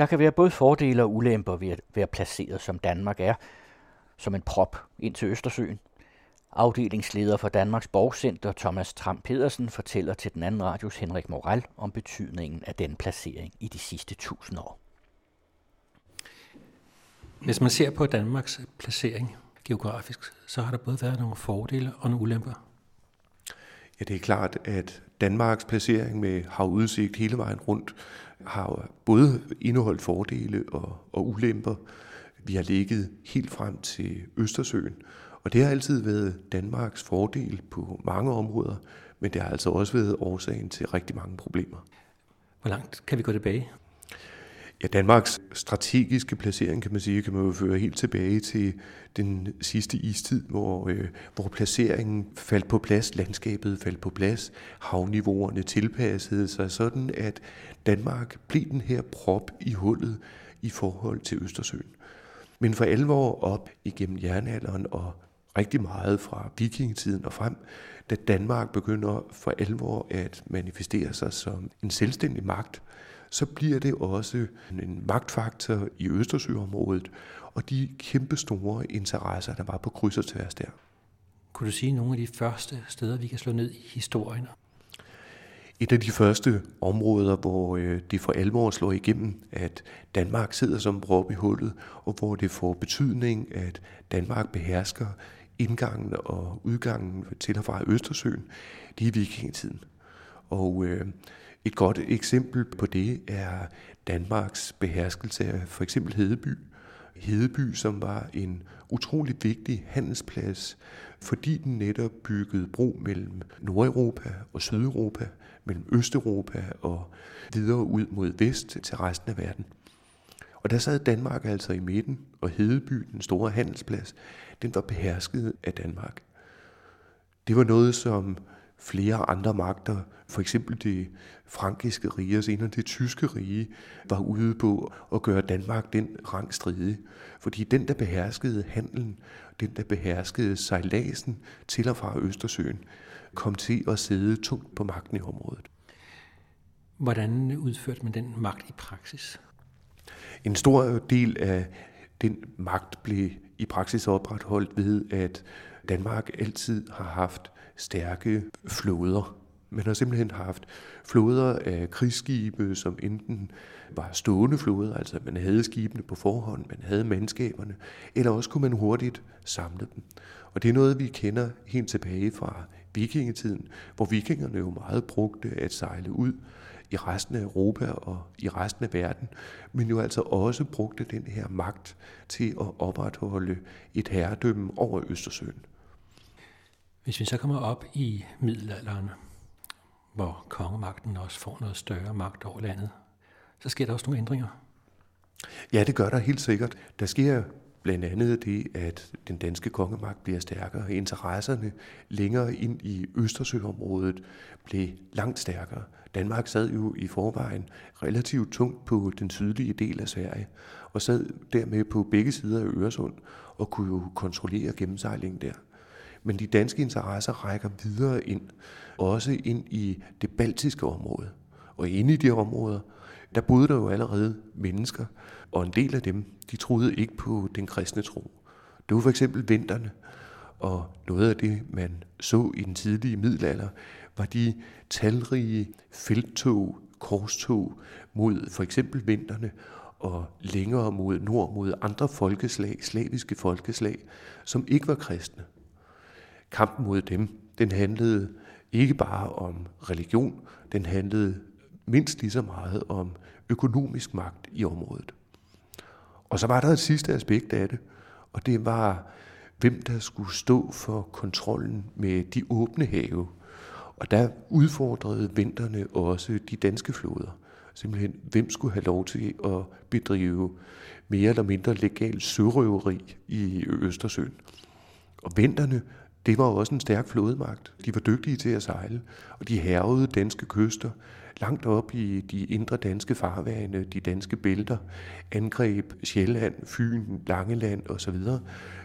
Der kan være både fordele og ulemper ved at være placeret som Danmark er, som en prop ind til Østersøen. Afdelingsleder for Danmarks Borgcenter Thomas Tram Pedersen fortæller til den anden radios Henrik Moral om betydningen af den placering i de sidste tusind år. Hvis man ser på Danmarks placering geografisk, så har der både været nogle fordele og nogle ulemper. Ja, det er klart, at Danmarks placering med havudsigt hele vejen rundt har både indeholdt fordele og, og ulemper. Vi har ligget helt frem til Østersøen, og det har altid været Danmarks fordel på mange områder, men det har altså også været årsagen til rigtig mange problemer. Hvor langt kan vi gå tilbage? Ja, Danmarks strategiske placering, kan man sige, kan man jo føre helt tilbage til den sidste istid, hvor, øh, hvor placeringen faldt på plads, landskabet faldt på plads, havniveauerne tilpassede sig sådan, at Danmark blev den her prop i hullet i forhold til Østersøen. Men for alvor op igennem jernalderen og rigtig meget fra vikingetiden og frem, da Danmark begynder for alvor at manifestere sig som en selvstændig magt, så bliver det også en magtfaktor i Østersøområdet, og de kæmpe store interesser, der var på kryds og tværs der. Kunne du sige nogle af de første steder, vi kan slå ned i historien? Et af de første områder, hvor øh, det for alvor slår igennem, at Danmark sidder som prop i hullet, og hvor det får betydning, at Danmark behersker indgangen og udgangen til og fra Østersøen, det er vikingetiden. Og øh, et godt eksempel på det er Danmarks beherskelse af for eksempel Hedeby. Hedeby, som var en utrolig vigtig handelsplads, fordi den netop byggede bro mellem Nordeuropa og Sydeuropa, mellem Østeuropa og videre ud mod vest til resten af verden. Og der sad Danmark altså i midten, og Hedeby, den store handelsplads, den var behersket af Danmark. Det var noget, som flere andre magter, for eksempel det frankiske rige og senere det tyske rige, var ude på at gøre Danmark den rang stridig. Fordi den, der beherskede handelen, den, der beherskede sejladsen til og fra Østersøen, kom til at sidde tungt på magten i området. Hvordan udførte man den magt i praksis? En stor del af den magt blev i praksis opretholdt ved, at Danmark altid har haft stærke flåder. Man har simpelthen haft flåder af krigsskibe, som enten var stående flåder, altså man havde skibene på forhånd, man havde mandskaberne, eller også kunne man hurtigt samle dem. Og det er noget, vi kender helt tilbage fra vikingetiden, hvor vikingerne jo meget brugte at sejle ud i resten af Europa og i resten af verden, men jo altså også brugte den her magt til at opretholde et herredømme over Østersøen. Hvis vi så kommer op i middelalderen, hvor kongemagten også får noget større magt over landet, så sker der også nogle ændringer. Ja, det gør der helt sikkert. Der sker blandt andet det, at den danske kongemagt bliver stærkere. Interesserne længere ind i Østersøområdet blev langt stærkere. Danmark sad jo i forvejen relativt tungt på den sydlige del af Sverige, og sad dermed på begge sider af Øresund og kunne jo kontrollere gennemsejlingen der. Men de danske interesser rækker videre ind, også ind i det baltiske område. Og inde i de områder, der boede der jo allerede mennesker, og en del af dem, de troede ikke på den kristne tro. Det var for eksempel vinterne, og noget af det, man så i den tidlige middelalder, var de talrige felttog, korstog mod for eksempel vinterne, og længere mod nord mod andre folkeslag, slaviske folkeslag, som ikke var kristne kampen mod dem, den handlede ikke bare om religion, den handlede mindst lige så meget om økonomisk magt i området. Og så var der et sidste aspekt af det, og det var, hvem der skulle stå for kontrollen med de åbne have. Og der udfordrede vinterne også de danske floder. Simpelthen, hvem skulle have lov til at bedrive mere eller mindre legal sørøveri i Østersøen. Og vinterne det var også en stærk flådemagt. De var dygtige til at sejle, og de hervede danske kyster langt op i de indre danske farvande, de danske bælter, angreb Sjælland, Fyn, Langeland osv.,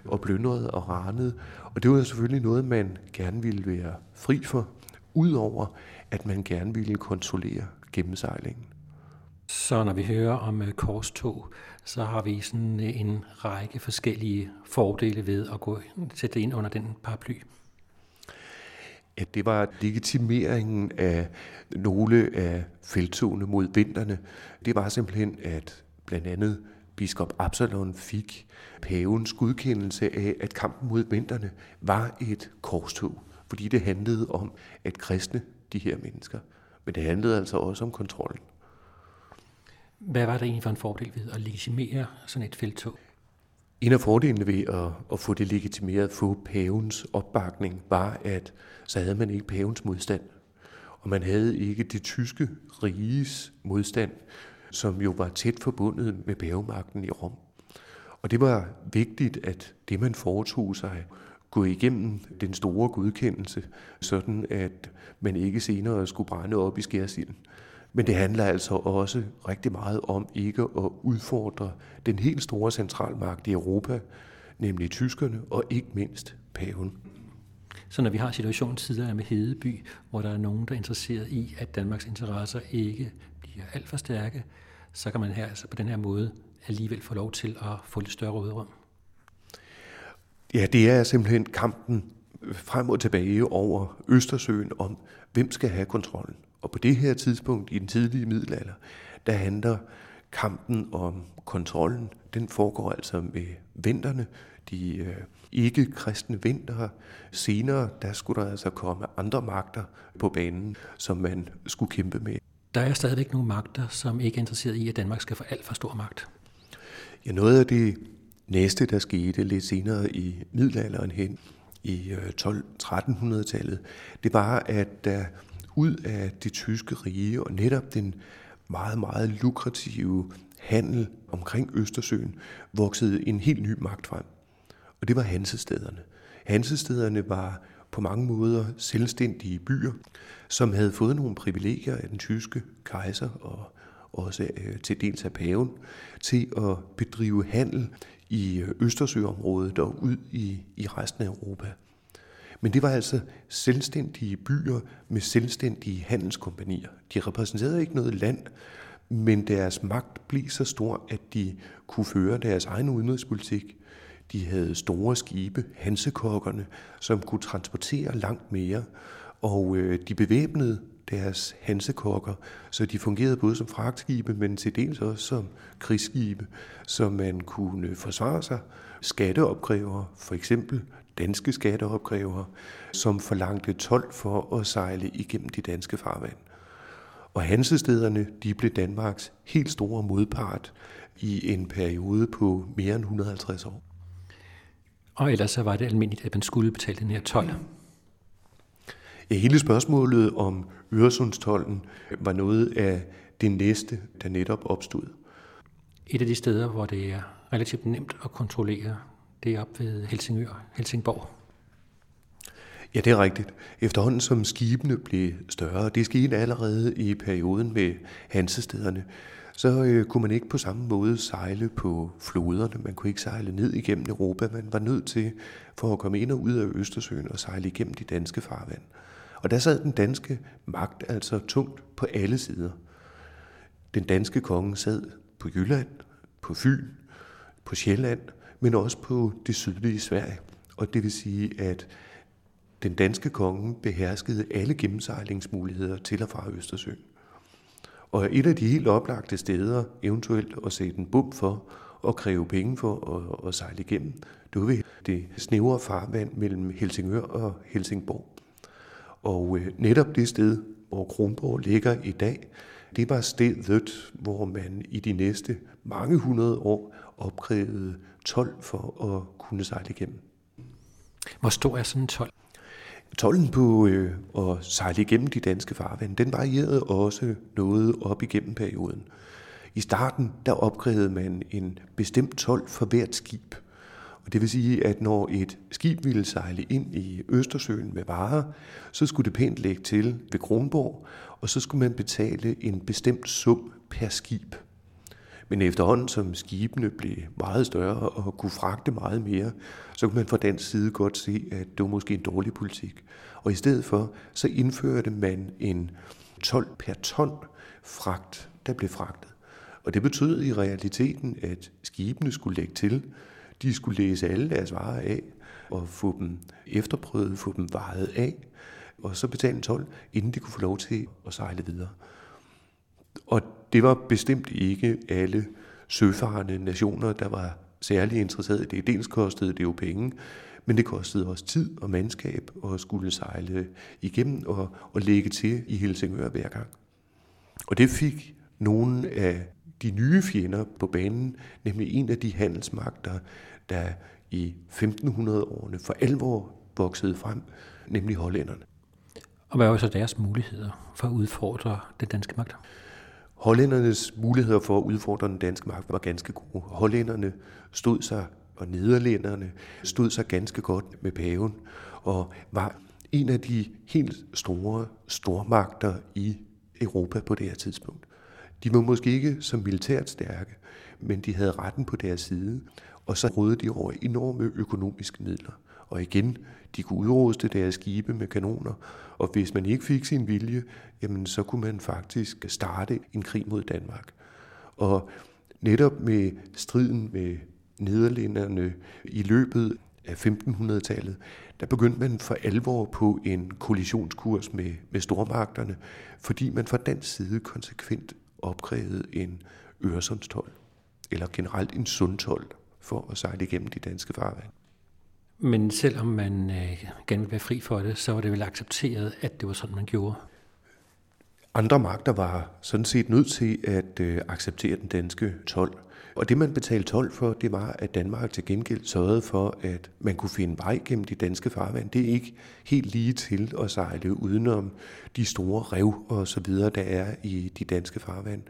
og plyndrede og ranede. Og det var selvfølgelig noget, man gerne ville være fri for, udover at man gerne ville kontrollere gennemsejlingen. Så når vi hører om øh, korstog, så har vi sådan øh, en række forskellige fordele ved at gå sætte ind under den paraply. At det var legitimeringen af nogle af feltogene mod vinterne. Det var simpelthen, at blandt andet biskop Absalon fik pavens godkendelse af, at kampen mod vinterne var et korstog. Fordi det handlede om at kristne de her mennesker. Men det handlede altså også om kontrollen. Hvad var det egentlig for en fordel ved at legitimere sådan et feltog? En af fordelene ved at, at få det legitimeret, få pavens opbakning, var, at så havde man ikke pavens modstand. Og man havde ikke det tyske riges modstand, som jo var tæt forbundet med pavemagten i Rom. Og det var vigtigt, at det man foretog sig, gå igennem den store godkendelse, sådan at man ikke senere skulle brænde op i skærsilden. Men det handler altså også rigtig meget om ikke at udfordre den helt store centralmagt i Europa, nemlig tyskerne og ikke mindst paven. Så når vi har situationen tidligere med Hedeby, hvor der er nogen, der er interesseret i, at Danmarks interesser ikke bliver alt for stærke, så kan man her altså på den her måde alligevel få lov til at få lidt større rådrum. Ja, det er simpelthen kampen frem og tilbage over Østersøen om, hvem skal have kontrollen. Og på det her tidspunkt i den tidlige middelalder, der handler kampen om kontrollen, den foregår altså med vinterne, de øh, ikke-kristne vinter. Senere, der skulle der altså komme andre magter på banen, som man skulle kæmpe med. Der er stadigvæk nogle magter, som ikke er interesseret i, at Danmark skal få alt for stor magt. Ja, noget af det næste, der skete lidt senere i middelalderen hen i 12-1300-tallet, øh, det var, at der ud af det tyske rige og netop den meget, meget lukrative handel omkring Østersøen voksede en helt ny magt frem. Og det var Hansestederne. Hansestederne var på mange måder selvstændige byer, som havde fået nogle privilegier af den tyske kejser og også øh, til dels af paven, til at bedrive handel i øh, Østersøområdet og ud i, i resten af Europa. Men det var altså selvstændige byer med selvstændige handelskompanier. De repræsenterede ikke noget land, men deres magt blev så stor, at de kunne føre deres egen udenrigspolitik. De havde store skibe, hansekokkerne, som kunne transportere langt mere, og øh, de bevæbnede deres hansekokker, så de fungerede både som fragtskibe, men til dels også som krigsskibe, så man kunne forsvare sig. Skatteopkrævere, for eksempel danske skatteopkrævere, som forlangte 12 for at sejle igennem de danske farvand. Og hansestederne de blev Danmarks helt store modpart i en periode på mere end 150 år. Og ellers så var det almindeligt, at man skulle betale den her 12. Ja, hele spørgsmålet om Øresundstollen var noget af det næste, der netop opstod. Et af de steder, hvor det er relativt nemt at kontrollere, det er op ved Helsingør, Helsingborg. Ja, det er rigtigt. Efterhånden som skibene blev større, det skete allerede i perioden med hansestederne, så øh, kunne man ikke på samme måde sejle på floderne. Man kunne ikke sejle ned igennem Europa. Man var nødt til, for at komme ind og ud af Østersøen, og sejle igennem de danske farvand. Og der sad den danske magt altså tungt på alle sider. Den danske konge sad på Jylland, på Fyn, på Sjælland, men også på det sydlige Sverige. Og det vil sige, at den danske konge beherskede alle gennemsejlingsmuligheder til og fra Østersøen. Og et af de helt oplagte steder, eventuelt at sætte en bum for og kræve penge for at, at sejle igennem, det var ved det snævre farvand mellem Helsingør og Helsingborg. Og øh, netop det sted, hvor Kronborg ligger i dag, det var stedet, hvor man i de næste mange hundrede år opkrævede 12 for at kunne sejle igennem. Hvor stor er sådan en 12? Tollen på øh, at sejle igennem de danske farvand, den varierede også noget op igennem perioden. I starten, der opkrævede man en bestemt tolv for hvert skib. Og det vil sige, at når et skib ville sejle ind i Østersøen med varer, så skulle det pænt lægge til ved Kronborg, og så skulle man betale en bestemt sum per skib. Men efterhånden som skibene blev meget større og kunne fragte meget mere, så kunne man fra den side godt se, at det var måske en dårlig politik. Og i stedet for, så indførte man en 12 per ton fragt, der blev fragtet. Og det betød i realiteten, at skibene skulle lægge til. De skulle læse alle deres varer af og få dem efterprøvet, få dem vejet af, og så betale en tolv, inden de kunne få lov til at sejle videre. Og det var bestemt ikke alle søfarende nationer, der var særlig interesseret i det. Dels kostede det jo penge, men det kostede også tid og mandskab at skulle sejle igennem og, og lægge til i Helsingør hver gang. Og det fik nogle af de nye fjender på banen, nemlig en af de handelsmagter, der i 1500-årene for alvor voksede frem, nemlig hollænderne. Og hvad var så deres muligheder for at udfordre den danske magt? Hollændernes muligheder for at udfordre den danske magt var ganske gode. Hollænderne stod sig, og nederlænderne stod sig ganske godt med paven, og var en af de helt store stormagter i Europa på det her tidspunkt. De var måske ikke så militært stærke, men de havde retten på deres side, og så rådede de over enorme økonomiske midler. Og igen, de kunne udruste deres skibe med kanoner, og hvis man ikke fik sin vilje, jamen så kunne man faktisk starte en krig mod Danmark. Og netop med striden med nederlænderne i løbet af 1500-tallet, der begyndte man for alvor på en kollisionskurs med, med stormagterne, fordi man fra dansk side konsekvent opkrævede en Øresundstol, eller generelt en sundtol, for at sejle igennem de danske farvand. Men selvom man øh, gerne ville være fri for det, så var det vel accepteret, at det var sådan, man gjorde? Andre magter var sådan set nødt til at øh, acceptere den danske tolv. Og det man betalte tolv for, det var, at Danmark til gengæld sørgede for, at man kunne finde vej gennem de danske farvand. Det er ikke helt lige til at sejle udenom de store rev og så videre, der er i de danske farvand.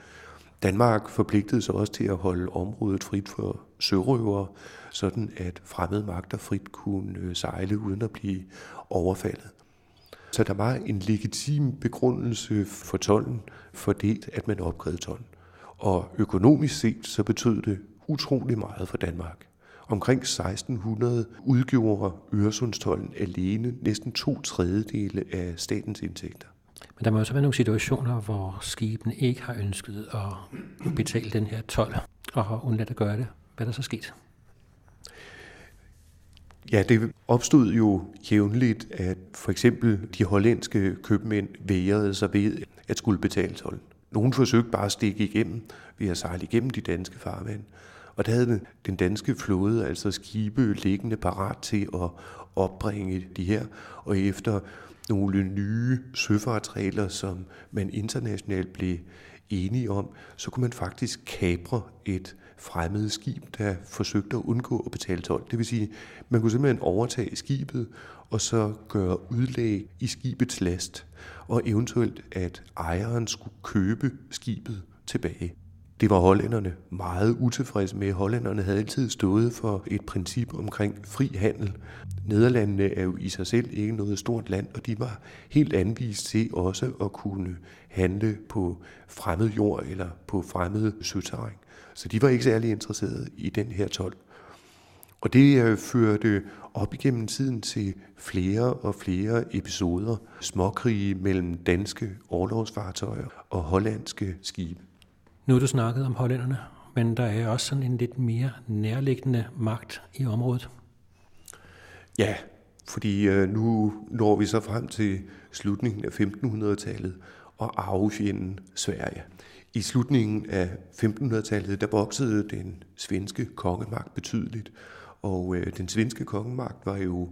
Danmark forpligtede sig også til at holde området frit for sørøvere, sådan at fremmede magter frit kunne øh, sejle uden at blive overfaldet. Så der var en legitim begrundelse for tollen for det, at man opkrævede tollen. Og økonomisk set så betød det utrolig meget for Danmark. Omkring 1600 udgjorde Øresundstollen alene næsten to tredjedele af statens indtægter. Men der må også være nogle situationer, hvor skibene ikke har ønsket at betale den her tolv og har undladt at gøre det. Hvad er der så sket? Ja, det opstod jo jævnligt, at for eksempel de hollandske købmænd værede sig ved at skulle betale tolden. Nogle forsøgte bare at stikke igennem ved at sejle igennem de danske farvand. Og der havde den danske flåde altså skibe liggende parat til at opbringe de her. Og efter nogle nye søfartsregler, som man internationalt blev enige om, så kunne man faktisk kapre et fremmed skib, der forsøgte at undgå at betale tolv. Det vil sige, man kunne simpelthen overtage skibet og så gøre udlæg i skibets last, og eventuelt at ejeren skulle købe skibet tilbage. Det var hollænderne meget utilfredse med. Hollænderne havde altid stået for et princip omkring fri handel. Nederlandene er jo i sig selv ikke noget stort land, og de var helt anvist til også at kunne handle på fremmed jord eller på fremmed søterræn. Så de var ikke særlig interesserede i den her tolv. Og det øh, førte op igennem tiden til flere og flere episoder, småkrige mellem danske overlovsfartøjer og hollandske skibe. Nu har du snakket om hollænderne, men der er også sådan en lidt mere nærliggende magt i området. Ja, fordi øh, nu når vi så frem til slutningen af 1500-tallet og arvefjenden Sverige. I slutningen af 1500-tallet, der voksede den svenske kongemagt betydeligt, og øh, den svenske kongemagt var jo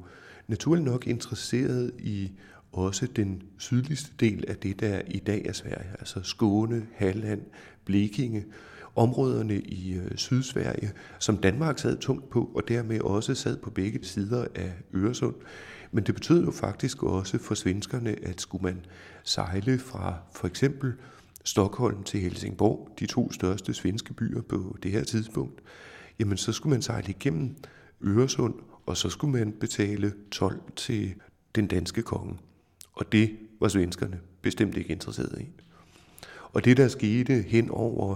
naturligt nok interesseret i også den sydligste del af det, der i dag er Sverige, altså Skåne, Halland, Blekinge, områderne i øh, Sydsverige, som Danmark sad tungt på, og dermed også sad på begge sider af Øresund. Men det betød jo faktisk også for svenskerne, at skulle man sejle fra for eksempel Stockholm til Helsingborg, de to største svenske byer på det her tidspunkt, jamen så skulle man sejle igennem Øresund, og så skulle man betale 12 til den danske konge. Og det var svenskerne bestemt ikke interesseret i. Og det, der skete hen over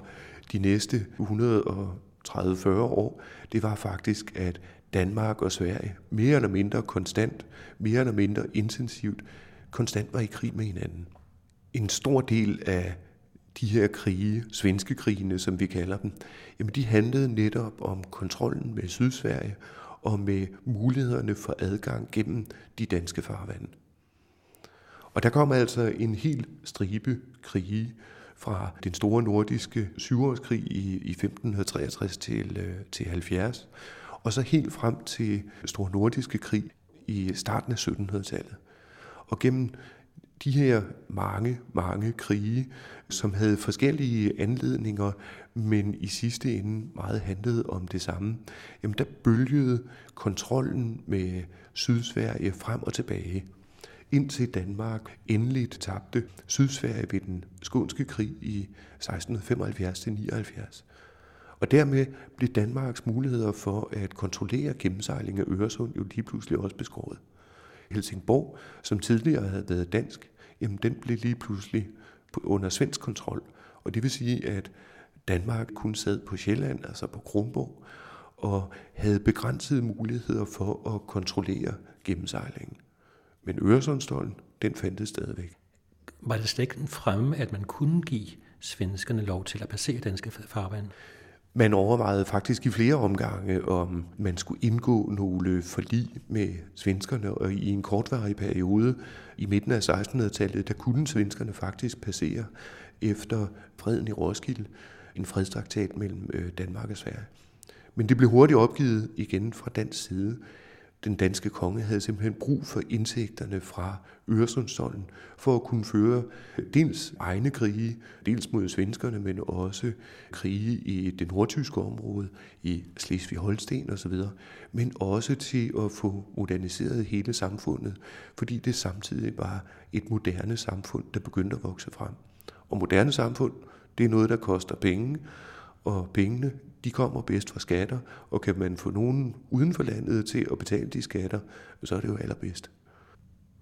de næste 130-40 år, det var faktisk, at Danmark og Sverige mere eller mindre konstant, mere eller mindre intensivt, konstant var i krig med hinanden. En stor del af de her krige, svenske krigene, som vi kalder dem, jamen de handlede netop om kontrollen med Sydsverige og med mulighederne for adgang gennem de danske farvande. Og der kom altså en hel stribe krige fra den store nordiske syvårskrig i, i 1563 til, øh, til 70, og så helt frem til Store Nordiske Krig i starten af 1700-tallet. Og gennem de her mange, mange krige, som havde forskellige anledninger, men i sidste ende meget handlede om det samme, jamen der bølgede kontrollen med Sydsverige frem og tilbage indtil Danmark endeligt tabte Sydsverige ved den skånske krig i 1675-79. Og dermed blev Danmarks muligheder for at kontrollere gennemsejling af Øresund jo lige pludselig også beskåret. Helsingborg, som tidligere havde været dansk, jamen den blev lige pludselig under svensk kontrol. Og det vil sige, at Danmark kun sad på Sjælland, altså på Kronborg, og havde begrænsede muligheder for at kontrollere gennemsejlingen. Men Øresundstollen, den fandtes stadigvæk. Var det slet ikke fremme, at man kunne give svenskerne lov til at passere danske farvand? Man overvejede faktisk i flere omgange, om man skulle indgå nogle forlig med svenskerne, og i en kortvarig periode i midten af 1600-tallet, der kunne svenskerne faktisk passere efter freden i Roskilde, en fredstraktat mellem øh, Danmark og Sverige. Men det blev hurtigt opgivet igen fra dansk side, den danske konge havde simpelthen brug for indtægterne fra Øresundstollen for at kunne føre dels egne krige, dels mod svenskerne, men også krige i det nordtyske område, i Slesvig-Holsten osv., men også til at få moderniseret hele samfundet, fordi det samtidig var et moderne samfund, der begyndte at vokse frem. Og moderne samfund, det er noget, der koster penge, og pengene de kommer bedst fra skatter, og kan man få nogen uden for landet til at betale de skatter, så er det jo allerbedst.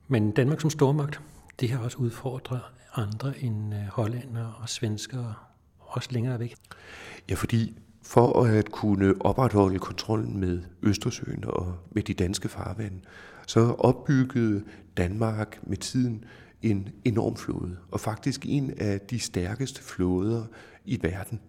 Men Danmark som stormagt, det har også udfordret andre end øh, hollændere og svenskere, også længere væk. Ja, fordi for at kunne opretholde kontrollen med Østersøen og med de danske farvande, så opbyggede Danmark med tiden en enorm flåde, og faktisk en af de stærkeste flåder i verden.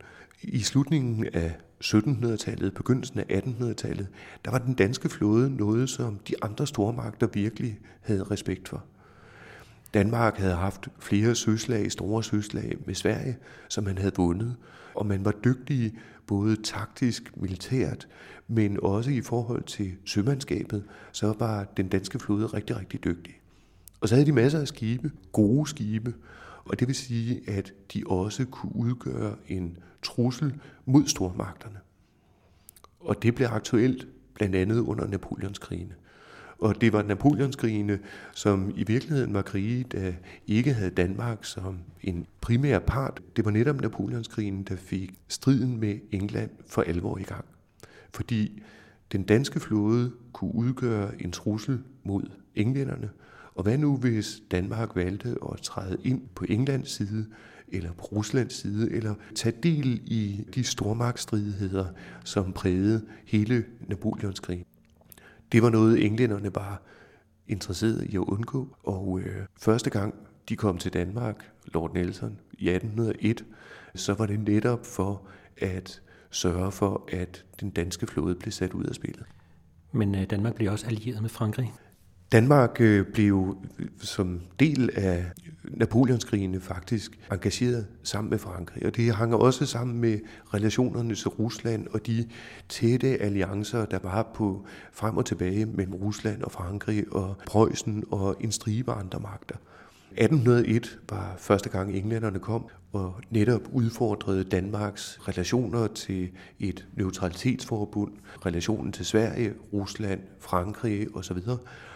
I slutningen af 1700-tallet, begyndelsen af 1800-tallet, der var den danske flåde noget, som de andre stormagter virkelig havde respekt for. Danmark havde haft flere søslag, store søslag med Sverige, som man havde vundet, og man var dygtige både taktisk, militært, men også i forhold til sømandskabet, så var den danske flåde rigtig, rigtig dygtig. Og så havde de masser af skibe, gode skibe, og det vil sige, at de også kunne udgøre en trussel mod stormagterne. Og det blev aktuelt blandt andet under Napoleonskrigene. Og det var Napoleonskrigene, som i virkeligheden var krige, der ikke havde Danmark som en primær part. Det var netop Napoleonskrigen, der fik striden med England for alvor i gang. Fordi den danske flåde kunne udgøre en trussel mod englænderne, og hvad nu, hvis Danmark valgte at træde ind på Englands side, eller på Ruslands side, eller tage del i de stormagtsstridigheder, som prægede hele Napoleonskrigen. Det var noget, englænderne bare interesserede i at undgå, og øh, første gang de kom til Danmark, Lord Nelson, i 1801, så var det netop for at sørge for, at den danske flåde blev sat ud af spillet. Men øh, Danmark blev også allieret med Frankrig. Danmark øh, blev øh, som del af Napoleonskrigene faktisk engageret sammen med Frankrig, og det hang også sammen med relationerne til Rusland og de tætte alliancer, der var på frem og tilbage mellem Rusland og Frankrig og Preussen og en stribe andre magter. 1801 var første gang englænderne kom og netop udfordrede Danmarks relationer til et neutralitetsforbund, relationen til Sverige, Rusland, Frankrig osv.,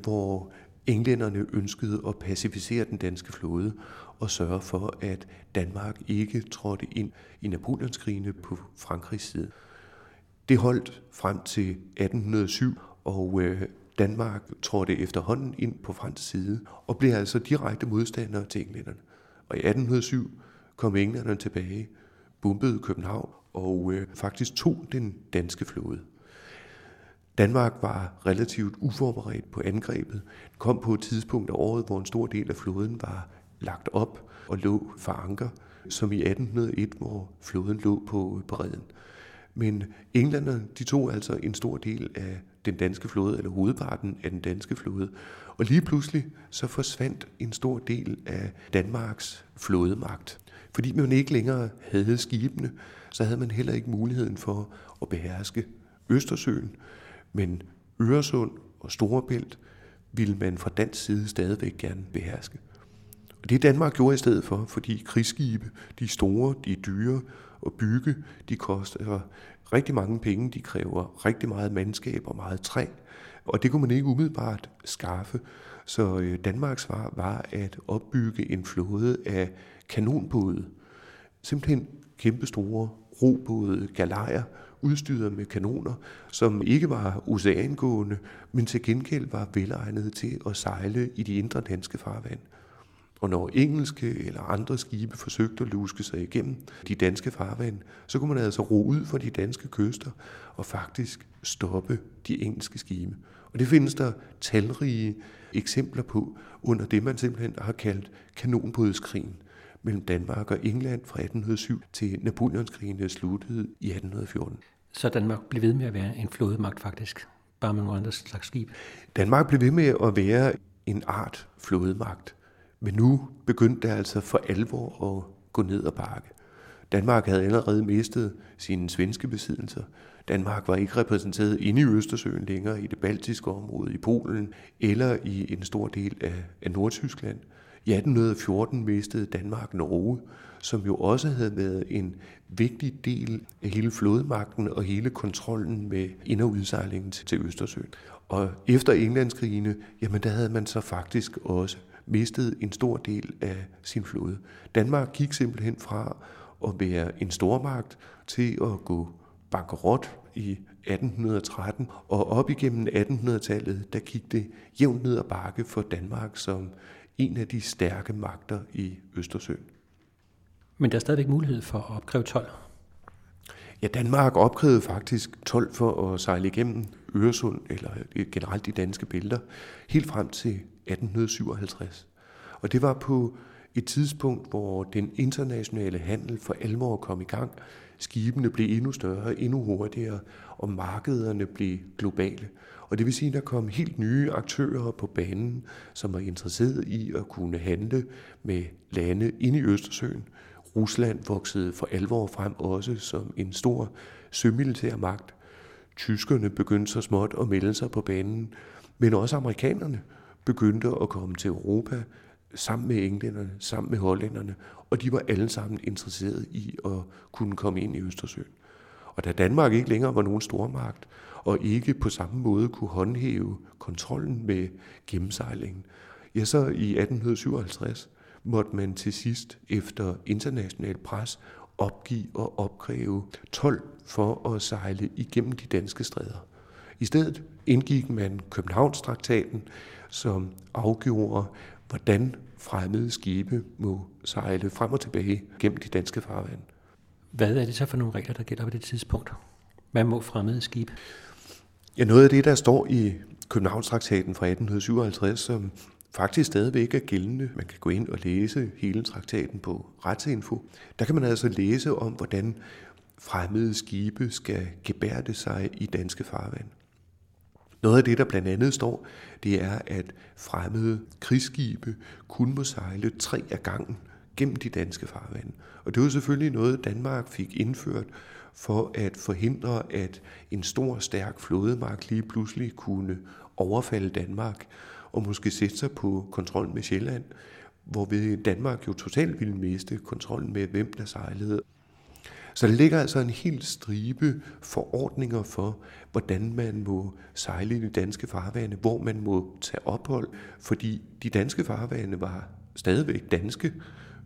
hvor englænderne ønskede at pacificere den danske flåde og sørge for, at Danmark ikke trådte ind i Napoleonskrigene på Frankrigs side. Det holdt frem til 1807, og øh, Danmark trådte efterhånden ind på fransk side og blev altså direkte modstandere til englænderne. Og i 1807 kom englænderne tilbage, bombede København og øh, faktisk tog den danske flåde. Danmark var relativt uforberedt på angrebet. Det kom på et tidspunkt af året, hvor en stor del af flåden var lagt op og lå for anker. som i 1801, hvor floden lå på bredden. Men englænderne, de tog altså en stor del af den danske flåde, eller hovedparten af den danske flåde. Og lige pludselig så forsvandt en stor del af Danmarks flådemagt. Fordi man ikke længere havde skibene, så havde man heller ikke muligheden for at beherske Østersøen. Men Øresund og Storebælt ville man fra dansk side stadigvæk gerne beherske. Og det Danmark gjorde i stedet for, fordi krigsskibe, de store, de dyre at bygge, de koster rigtig mange penge, de kræver rigtig meget mandskab og meget træ, og det kunne man ikke umiddelbart skaffe. Så øh, Danmarks svar var at opbygge en flåde af kanonbåde. Simpelthen kæmpestore robåde, galejer, udstyret med kanoner, som ikke var oceangående, men til gengæld var velegnede til at sejle i de indre danske farvand. Og når engelske eller andre skibe forsøgte at luske sig igennem de danske farvand, så kunne man altså ro ud for de danske kyster og faktisk stoppe de engelske skibe. Og det findes der talrige eksempler på under det, man simpelthen har kaldt kanonbådskrigen mellem Danmark og England fra 1807 til Napoleonskrigene sluttede i 1814. Så Danmark blev ved med at være en flådemagt faktisk, bare med nogle andre slags skib? Danmark blev ved med at være en art flådemagt. Men nu begyndte det altså for alvor at gå ned ad bakke. Danmark havde allerede mistet sine svenske besiddelser. Danmark var ikke repræsenteret inde i Østersøen længere i det baltiske område, i Polen eller i en stor del af, af Nordtyskland. I 1814 mistede Danmark Norge, som jo også havde været en vigtig del af hele flodmagten og hele kontrollen med ind- og udsejlingen til Østersøen. Og efter Englandskrigene, jamen der havde man så faktisk også mistet en stor del af sin flåde. Danmark gik simpelthen fra at være en stormagt til at gå bankerot i 1813, og op igennem 1800-tallet, der gik det jævnt ned ad bakke for Danmark som en af de stærke magter i Østersøen. Men der er stadigvæk mulighed for at opkræve 12. Ja, Danmark opkrævede faktisk 12 for at sejle igennem Øresund, eller generelt de danske bælter, helt frem til 1857. Og det var på et tidspunkt, hvor den internationale handel for alvor kom i gang. Skibene blev endnu større, endnu hurtigere, og markederne blev globale. Og det vil sige, at der kom helt nye aktører på banen, som var interesseret i at kunne handle med lande inde i Østersøen. Rusland voksede for alvor frem også som en stor sømilitær magt. Tyskerne begyndte så småt at melde sig på banen, men også amerikanerne begyndte at komme til Europa sammen med englænderne, sammen med hollænderne, og de var alle sammen interesserede i at kunne komme ind i Østersøen. Og da Danmark ikke længere var nogen stormagt, og ikke på samme måde kunne håndhæve kontrollen med gennemsejlingen, ja, så i 1857 måtte man til sidst efter international pres opgive og opkræve 12 for at sejle igennem de danske stræder. I stedet indgik man Københavnstraktaten, som afgjorde, hvordan fremmede skibe må sejle frem og tilbage gennem de danske farvande. Hvad er det så for nogle regler, der gælder på det tidspunkt? Hvad må fremmede skibe? Ja, noget af det, der står i Københavnstraktaten fra 1857, som faktisk stadigvæk er gældende. Man kan gå ind og læse hele traktaten på Retsinfo. Der kan man altså læse om, hvordan fremmede skibe skal gebærde sig i danske farvand. Noget af det, der blandt andet står, det er, at fremmede krigsskibe kun må sejle tre af gangen gennem de danske farvande. Og det var selvfølgelig noget, Danmark fik indført for at forhindre, at en stor, stærk flådemagt lige pludselig kunne overfalde Danmark og måske sætte sig på kontrol med Sjælland, hvor vi Danmark jo totalt ville miste kontrollen med, hvem der sejlede. Så der ligger altså en hel stribe forordninger for, hvordan man må sejle i de danske farvande, hvor man må tage ophold, fordi de danske farvande var stadigvæk danske,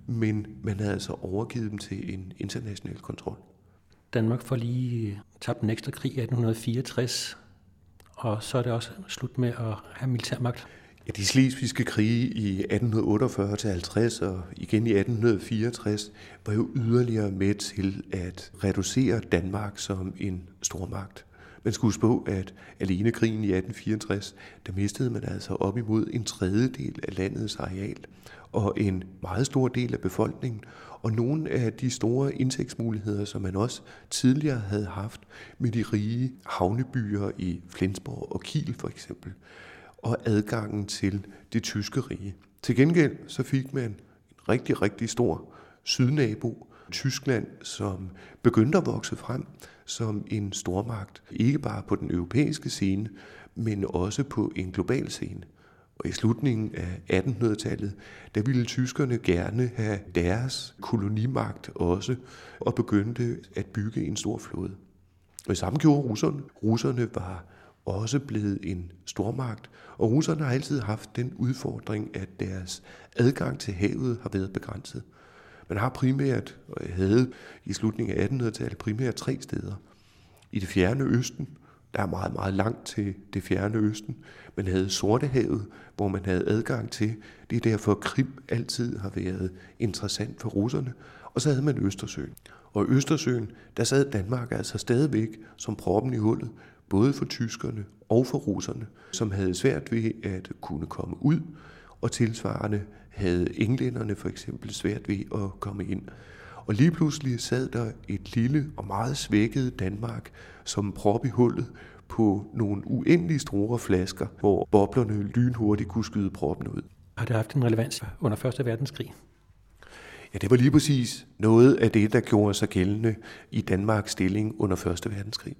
men man havde altså overgivet dem til en international kontrol. Danmark får lige tabt den ekstra krig i 1864, og så er det også slut med at have militærmagt. Ja, de slesvigske krige i 1848-50 og igen i 1864 var jo yderligere med til at reducere Danmark som en stormagt. Man skulle huske på, at alene krigen i 1864, der mistede man altså op imod en tredjedel af landets areal og en meget stor del af befolkningen, og nogle af de store indtægtsmuligheder, som man også tidligere havde haft med de rige havnebyer i Flensborg og Kiel for eksempel, og adgangen til det tyske rige. Til gengæld så fik man en rigtig, rigtig stor sydnabo, Tyskland, som begyndte at vokse frem som en stormagt, ikke bare på den europæiske scene, men også på en global scene. Og i slutningen af 1800-tallet, der ville tyskerne gerne have deres kolonimagt også, og begyndte at bygge en stor flåde. Og det samme gjorde russerne. Russerne var også blevet en stormagt, og russerne har altid haft den udfordring, at deres adgang til havet har været begrænset. Man har primært, og havde i slutningen af 1800-tallet primært tre steder. I det fjerne østen, der er meget, meget langt til det fjerne østen. Man havde Sortehavet, hvor man havde adgang til. Det er derfor, Krim altid har været interessant for russerne. Og så havde man Østersøen. Og i Østersøen, der sad Danmark altså stadigvæk som proppen i hullet, både for tyskerne og for russerne, som havde svært ved at kunne komme ud, og tilsvarende havde englænderne for eksempel svært ved at komme ind. Og lige pludselig sad der et lille og meget svækket Danmark som prop i hullet på nogle uendelig store flasker, hvor boblerne lynhurtigt kunne skyde proppen ud. Har det haft en relevans under 1. verdenskrig? Ja, det var lige præcis noget af det, der gjorde sig gældende i Danmarks stilling under 1. verdenskrig.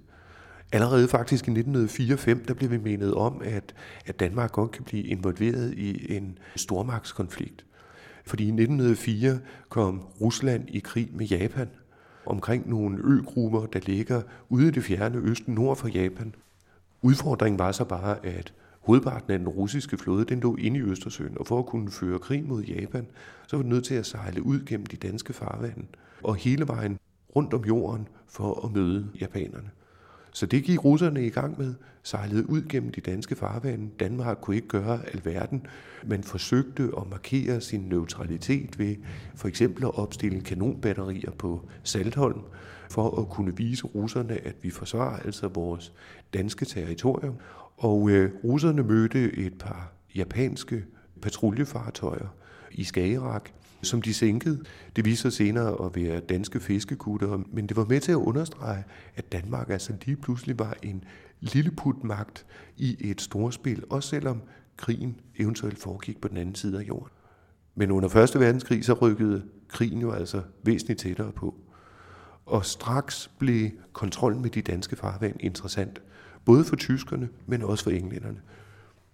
Allerede faktisk i 1904-5, der blev vi menet om, at, at Danmark godt kan blive involveret i en stormagtskonflikt. Fordi i 1904 kom Rusland i krig med Japan omkring nogle øgrupper, der ligger ude i det fjerne østen nord for Japan. Udfordringen var så bare, at hovedparten af den russiske flåde, den lå inde i Østersøen, og for at kunne føre krig mod Japan, så var det nødt til at sejle ud gennem de danske farvande, og hele vejen rundt om jorden for at møde japanerne. Så det gik russerne i gang med, sejlede ud gennem de danske farvande. Danmark kunne ikke gøre alverden, men forsøgte at markere sin neutralitet ved for eksempel at opstille kanonbatterier på Saltholm, for at kunne vise russerne, at vi forsvarer altså vores danske territorium. Og øh, russerne mødte et par japanske patruljefartøjer i Skagerrak, som de sænkede. Det viser sig senere at være danske fiskekutter, men det var med til at understrege, at Danmark altså lige pludselig var en lilleputmagt i et storspil, også selvom krigen eventuelt foregik på den anden side af jorden. Men under 1. verdenskrig så rykkede krigen jo altså væsentligt tættere på. Og straks blev kontrollen med de danske farvand interessant, både for tyskerne, men også for englænderne.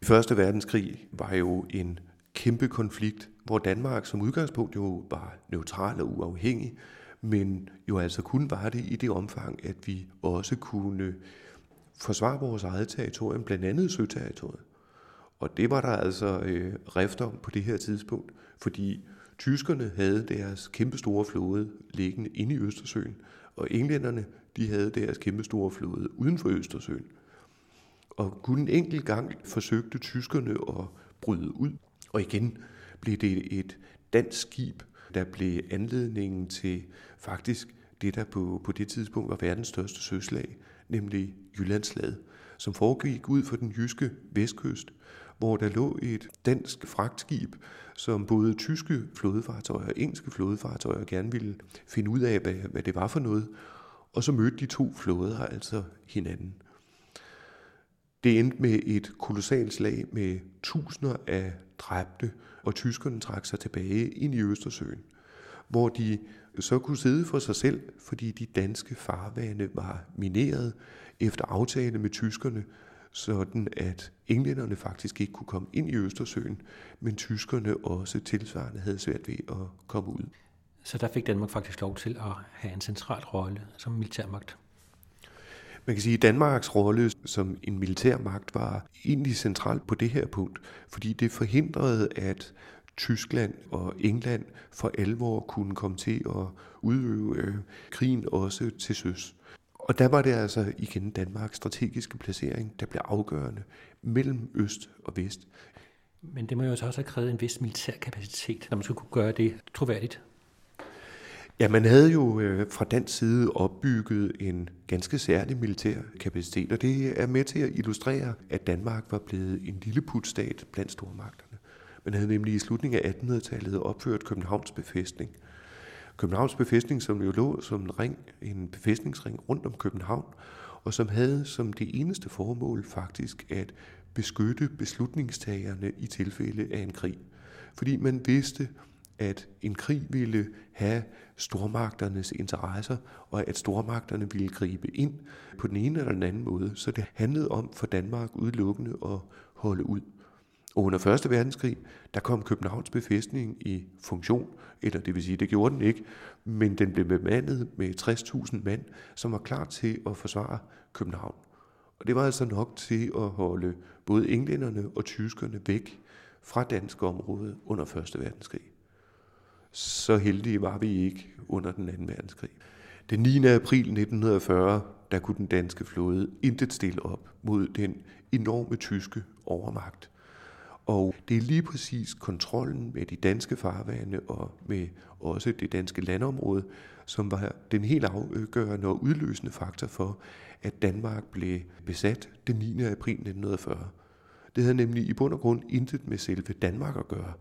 I 1. verdenskrig var jo en kæmpe konflikt, hvor Danmark som udgangspunkt jo var neutral og uafhængig, men jo altså kun var det i det omfang, at vi også kunne forsvare vores eget territorium, blandt andet søterritoriet. Og det var der altså øh, rift om på det her tidspunkt, fordi tyskerne havde deres kæmpestore flåde liggende inde i Østersøen, og englænderne de havde deres kæmpestore flåde uden for Østersøen. Og kun en enkelt gang forsøgte tyskerne at bryde ud og igen blev det et dansk skib, der blev anledningen til faktisk det, der på, på det tidspunkt var verdens største søslag, nemlig Jyllandslaget, som foregik ud for den jyske vestkyst, hvor der lå et dansk fragtskib, som både tyske flådefartøjer og engelske flådefartøjer gerne ville finde ud af, hvad, hvad det var for noget. Og så mødte de to flåder altså hinanden. Det endte med et kolossalt slag med tusinder af dræbte, og tyskerne trak sig tilbage ind i Østersøen, hvor de så kunne sidde for sig selv, fordi de danske farvande var mineret efter aftale med tyskerne, sådan at englænderne faktisk ikke kunne komme ind i Østersøen, men tyskerne også tilsvarende havde svært ved at komme ud. Så der fik Danmark faktisk lov til at have en central rolle som militærmagt. Man kan sige, at Danmarks rolle som en militær magt var egentlig central på det her punkt, fordi det forhindrede, at Tyskland og England for alvor kunne komme til at udøve øh, krigen også til søs. Og der var det altså igen Danmarks strategiske placering, der blev afgørende mellem øst og vest. Men det må jo også have krævet en vis militær kapacitet, når man skulle kunne gøre det troværdigt. Ja, man havde jo øh, fra den side opbygget en ganske særlig militær kapacitet, og det er med til at illustrere, at Danmark var blevet en lille putstat blandt stormagterne. Man havde nemlig i slutningen af 1800-tallet opført Københavns befæstning. Københavns befæstning, som jo lå som en, ring, en befæstningsring rundt om København, og som havde som det eneste formål faktisk at beskytte beslutningstagerne i tilfælde af en krig. Fordi man vidste, at en krig ville have stormagternes interesser, og at stormagterne ville gribe ind på den ene eller den anden måde. Så det handlede om for Danmark udelukkende at holde ud. Og under 1. verdenskrig, der kom Københavns befæstning i funktion, eller det vil sige, det gjorde den ikke, men den blev bemandet med 60.000 mand, som var klar til at forsvare København. Og det var altså nok til at holde både englænderne og tyskerne væk fra dansk område under 1. verdenskrig. Så heldige var vi ikke under den anden verdenskrig. Den 9. april 1940, der kunne den danske flåde intet stille op mod den enorme tyske overmagt. Og det er lige præcis kontrollen med de danske farvande og med også det danske landområde, som var den helt afgørende og udløsende faktor for, at Danmark blev besat den 9. april 1940. Det havde nemlig i bund og grund intet med selve Danmark at gøre.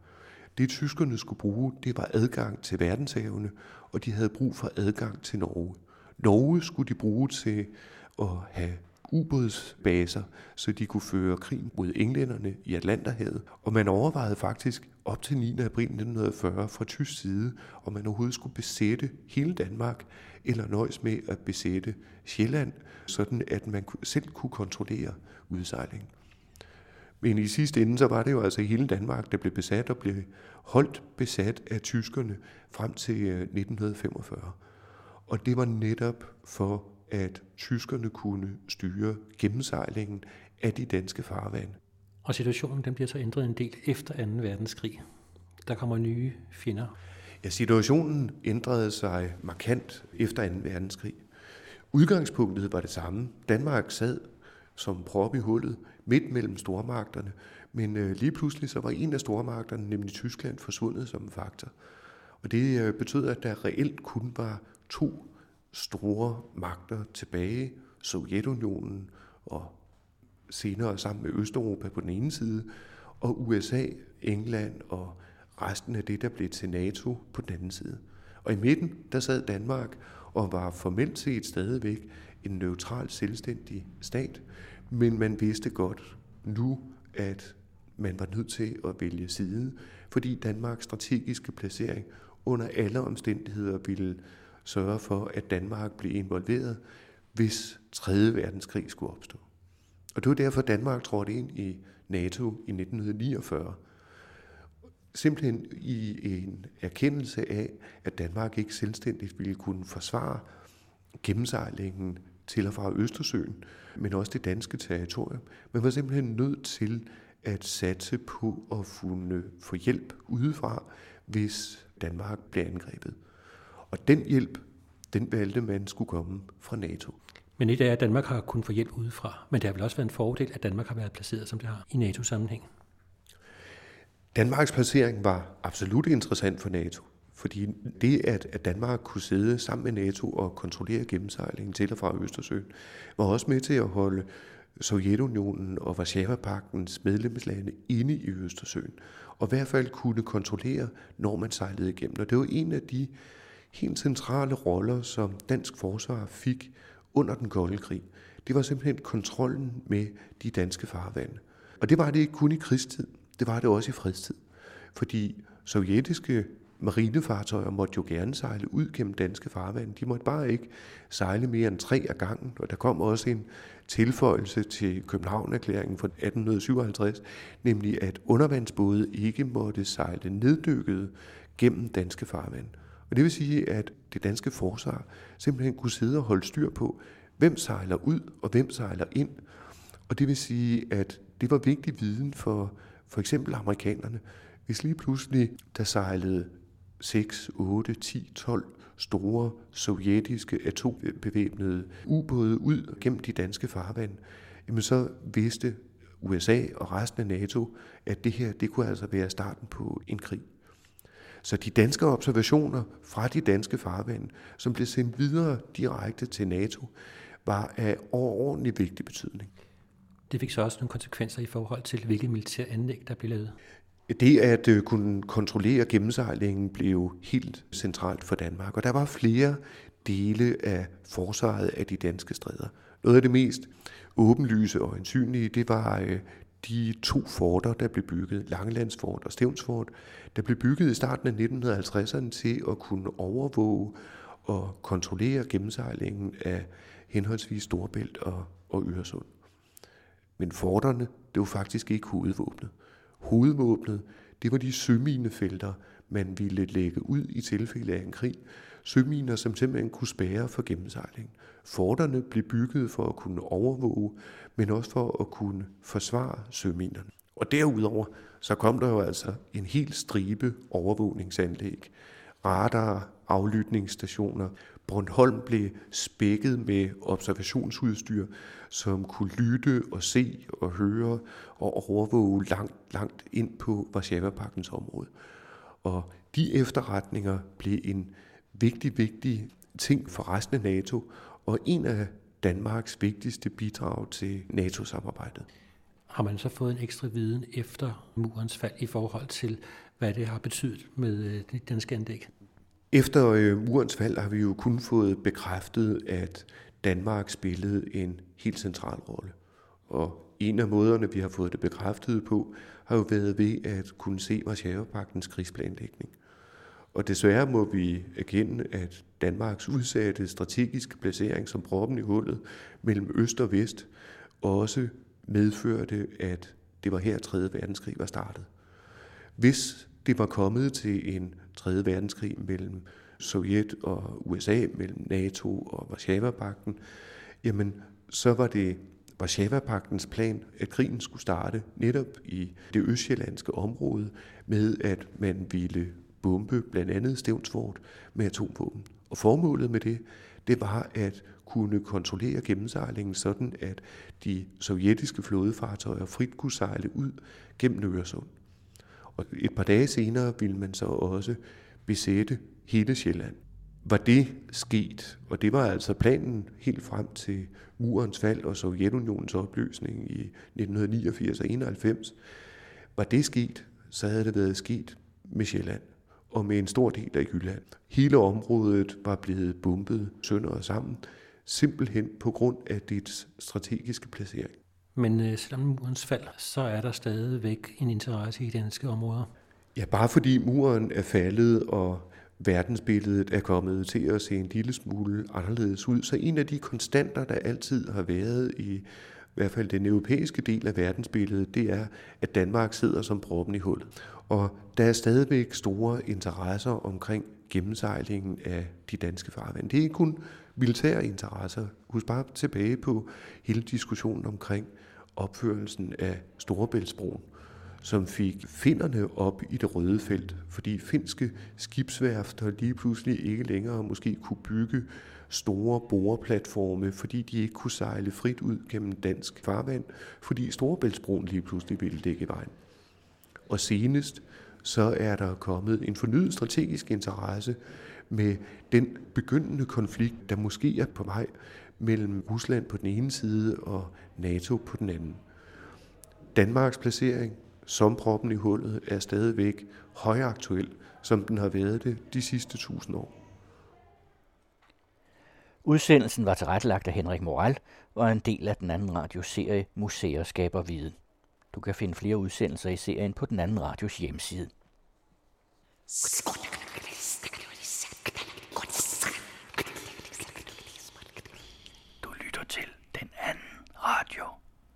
Det tyskerne skulle bruge, det var adgang til verdenshavene, og de havde brug for adgang til Norge. Norge skulle de bruge til at have ubådsbaser, så de kunne føre krig mod englænderne i Atlanterhavet. Og man overvejede faktisk op til 9. april 1940 fra tysk side, om man overhovedet skulle besætte hele Danmark, eller nøjes med at besætte Sjælland, sådan at man selv kunne kontrollere udsejlingen. Men i sidste ende, så var det jo altså hele Danmark, der blev besat og blev holdt besat af tyskerne frem til 1945. Øh, og det var netop for at tyskerne kunne styre gennemsejlingen af de danske farvande. Og situationen den bliver så ændret en del efter 2. verdenskrig. Der kommer nye fjender. Ja, situationen ændrede sig markant efter 2. verdenskrig. Udgangspunktet var det samme. Danmark sad som prop i hullet midt mellem stormagterne, men øh, lige pludselig så var en af stormagterne, nemlig Tyskland, forsvundet som en faktor. Og det øh, betød, at der reelt kun var to store magter tilbage, Sovjetunionen og senere sammen med Østeuropa på den ene side, og USA, England og resten af det, der blev til NATO på den anden side. Og i midten, der sad Danmark og var formelt set stadigvæk en neutral, selvstændig stat, men man vidste godt nu, at man var nødt til at vælge side, fordi Danmarks strategiske placering under alle omstændigheder ville sørge for, at Danmark blev involveret, hvis 3. verdenskrig skulle opstå. Og det var derfor, Danmark trådte ind i NATO i 1949. Simpelthen i en erkendelse af, at Danmark ikke selvstændigt ville kunne forsvare gennemsejlingen til og fra Østersøen, men også det danske territorium. Man var simpelthen nødt til at satse på at få hjælp udefra, hvis Danmark blev angrebet. Og den hjælp, den valgte man skulle komme fra NATO. Men et er, at Danmark har kun få hjælp udefra, men det har vel også været en fordel, at Danmark har været placeret, som det har, i NATO-sammenhæng. Danmarks placering var absolut interessant for NATO, fordi det, at, Danmark kunne sidde sammen med NATO og kontrollere gennemsejlingen til og fra Østersøen, var også med til at holde Sovjetunionen og Varsava-paktens medlemslande inde i Østersøen, og i hvert fald kunne kontrollere, når man sejlede igennem. Og det var en af de helt centrale roller, som dansk forsvar fik under den kolde krig. Det var simpelthen kontrollen med de danske farvande. Og det var det ikke kun i krigstid, det var det også i fredstid. Fordi sovjetiske marinefartøjer måtte jo gerne sejle ud gennem danske farvande. De måtte bare ikke sejle mere end tre af gangen. Og der kom også en tilføjelse til København-erklæringen fra 1857, nemlig at undervandsbåde ikke måtte sejle neddykket gennem danske farvande. Og det vil sige, at det danske forsvar simpelthen kunne sidde og holde styr på, hvem sejler ud og hvem sejler ind. Og det vil sige, at det var vigtig viden for for eksempel amerikanerne. Hvis lige pludselig der sejlede 6, 8, 10, 12 store sovjetiske atombevæbnede ubåde ud gennem de danske farvand, jamen så vidste USA og resten af NATO, at det her det kunne altså være starten på en krig. Så de danske observationer fra de danske farvande, som blev sendt videre direkte til NATO, var af overordentlig vigtig betydning. Det fik så også nogle konsekvenser i forhold til, hvilke militære anlæg, der blev lavet. Det at øh, kunne kontrollere gennemsejlingen blev helt centralt for Danmark, og der var flere dele af forsvaret af de danske stræder. Noget af det mest åbenlyse og ansynlige, det var øh, de to forter, der blev bygget, Langelandsfort og Stævnsfort, der blev bygget i starten af 1950'erne til at kunne overvåge og kontrollere gennemsejlingen af henholdsvis Storbælt og, og Øresund. Men forterne, det var faktisk ikke hovedvåbnet. Hovedvåbnet, det var de søminefelter, man ville lægge ud i tilfælde af en krig. Søminer, som simpelthen kunne spære for gennemsejling. Forterne blev bygget for at kunne overvåge, men også for at kunne forsvare søminerne. Og derudover, så kom der jo altså en hel stribe overvågningsanlæg. Radar, aflytningsstationer. Bornholm blev spækket med observationsudstyr, som kunne lytte og se og høre og overvåge langt, langt ind på Varsava-pakkens område. Og de efterretninger blev en vigtig, vigtig ting for resten af NATO, og en af Danmarks vigtigste bidrag til NATO-samarbejdet. Har man så fået en ekstra viden efter murens fald i forhold til, hvad det har betydet med øh, det danske anlæg? Efter øh, murens fald har vi jo kun fået bekræftet, at Danmark spillede en helt central rolle. Og en af måderne, vi har fået det bekræftet på, har jo været ved at kunne se Varsjavepagtens krigsplanlægning. Og desværre må vi erkende, at Danmarks udsatte strategiske placering som proppen i hullet mellem øst og vest også medførte, at det var her 3. verdenskrig var startet. Hvis det var kommet til en 3. verdenskrig mellem Sovjet og USA, mellem NATO og Varsjava-pakten, jamen så var det Varsjava-paktens plan, at krigen skulle starte netop i det østjyllandske område med, at man ville bombe blandt andet Stævnsfort med atomvåben. Og formålet med det, det var at kunne kontrollere gennemsejlingen sådan, at de sovjetiske flådefartøjer frit kunne sejle ud gennem Øresund. Og et par dage senere ville man så også besætte hele Sjælland. Var det sket, og det var altså planen helt frem til murens fald og Sovjetunionens opløsning i 1989 og 91, var det sket, så havde det været sket med Sjælland og med en stor del af Jylland. Hele området var blevet bumpet sønder og sammen, simpelthen på grund af dets strategiske placering. Men øh, selvom murens fald, så er der stadigvæk en interesse i danske områder. Ja, bare fordi muren er faldet, og verdensbilledet er kommet til at se en lille smule anderledes ud, så en af de konstanter, der altid har været i i hvert fald den europæiske del af verdensbilledet, det er, at Danmark sidder som proppen i hullet. Og der er stadigvæk store interesser omkring gennemsejlingen af de danske farvand. Det er ikke kun militære interesser. Husk bare tilbage på hele diskussionen omkring opførelsen af Storebæltsbroen, som fik finderne op i det røde felt, fordi finske skibsværfter lige pludselig ikke længere måske kunne bygge store boreplatforme, fordi de ikke kunne sejle frit ud gennem dansk farvand, fordi Storebæltsbroen lige pludselig ville dække vejen. Og senest så er der kommet en fornyet strategisk interesse med den begyndende konflikt, der måske er på vej mellem Rusland på den ene side og NATO på den anden. Danmarks placering som proppen i hullet er stadigvæk højaktuel, som den har været det de sidste tusind år. Udsendelsen var tilrettelagt af Henrik Moral og er en del af den anden radioserie Museer skaber viden. Du kan finde flere udsendelser i serien på den anden radios hjemmeside. Skål.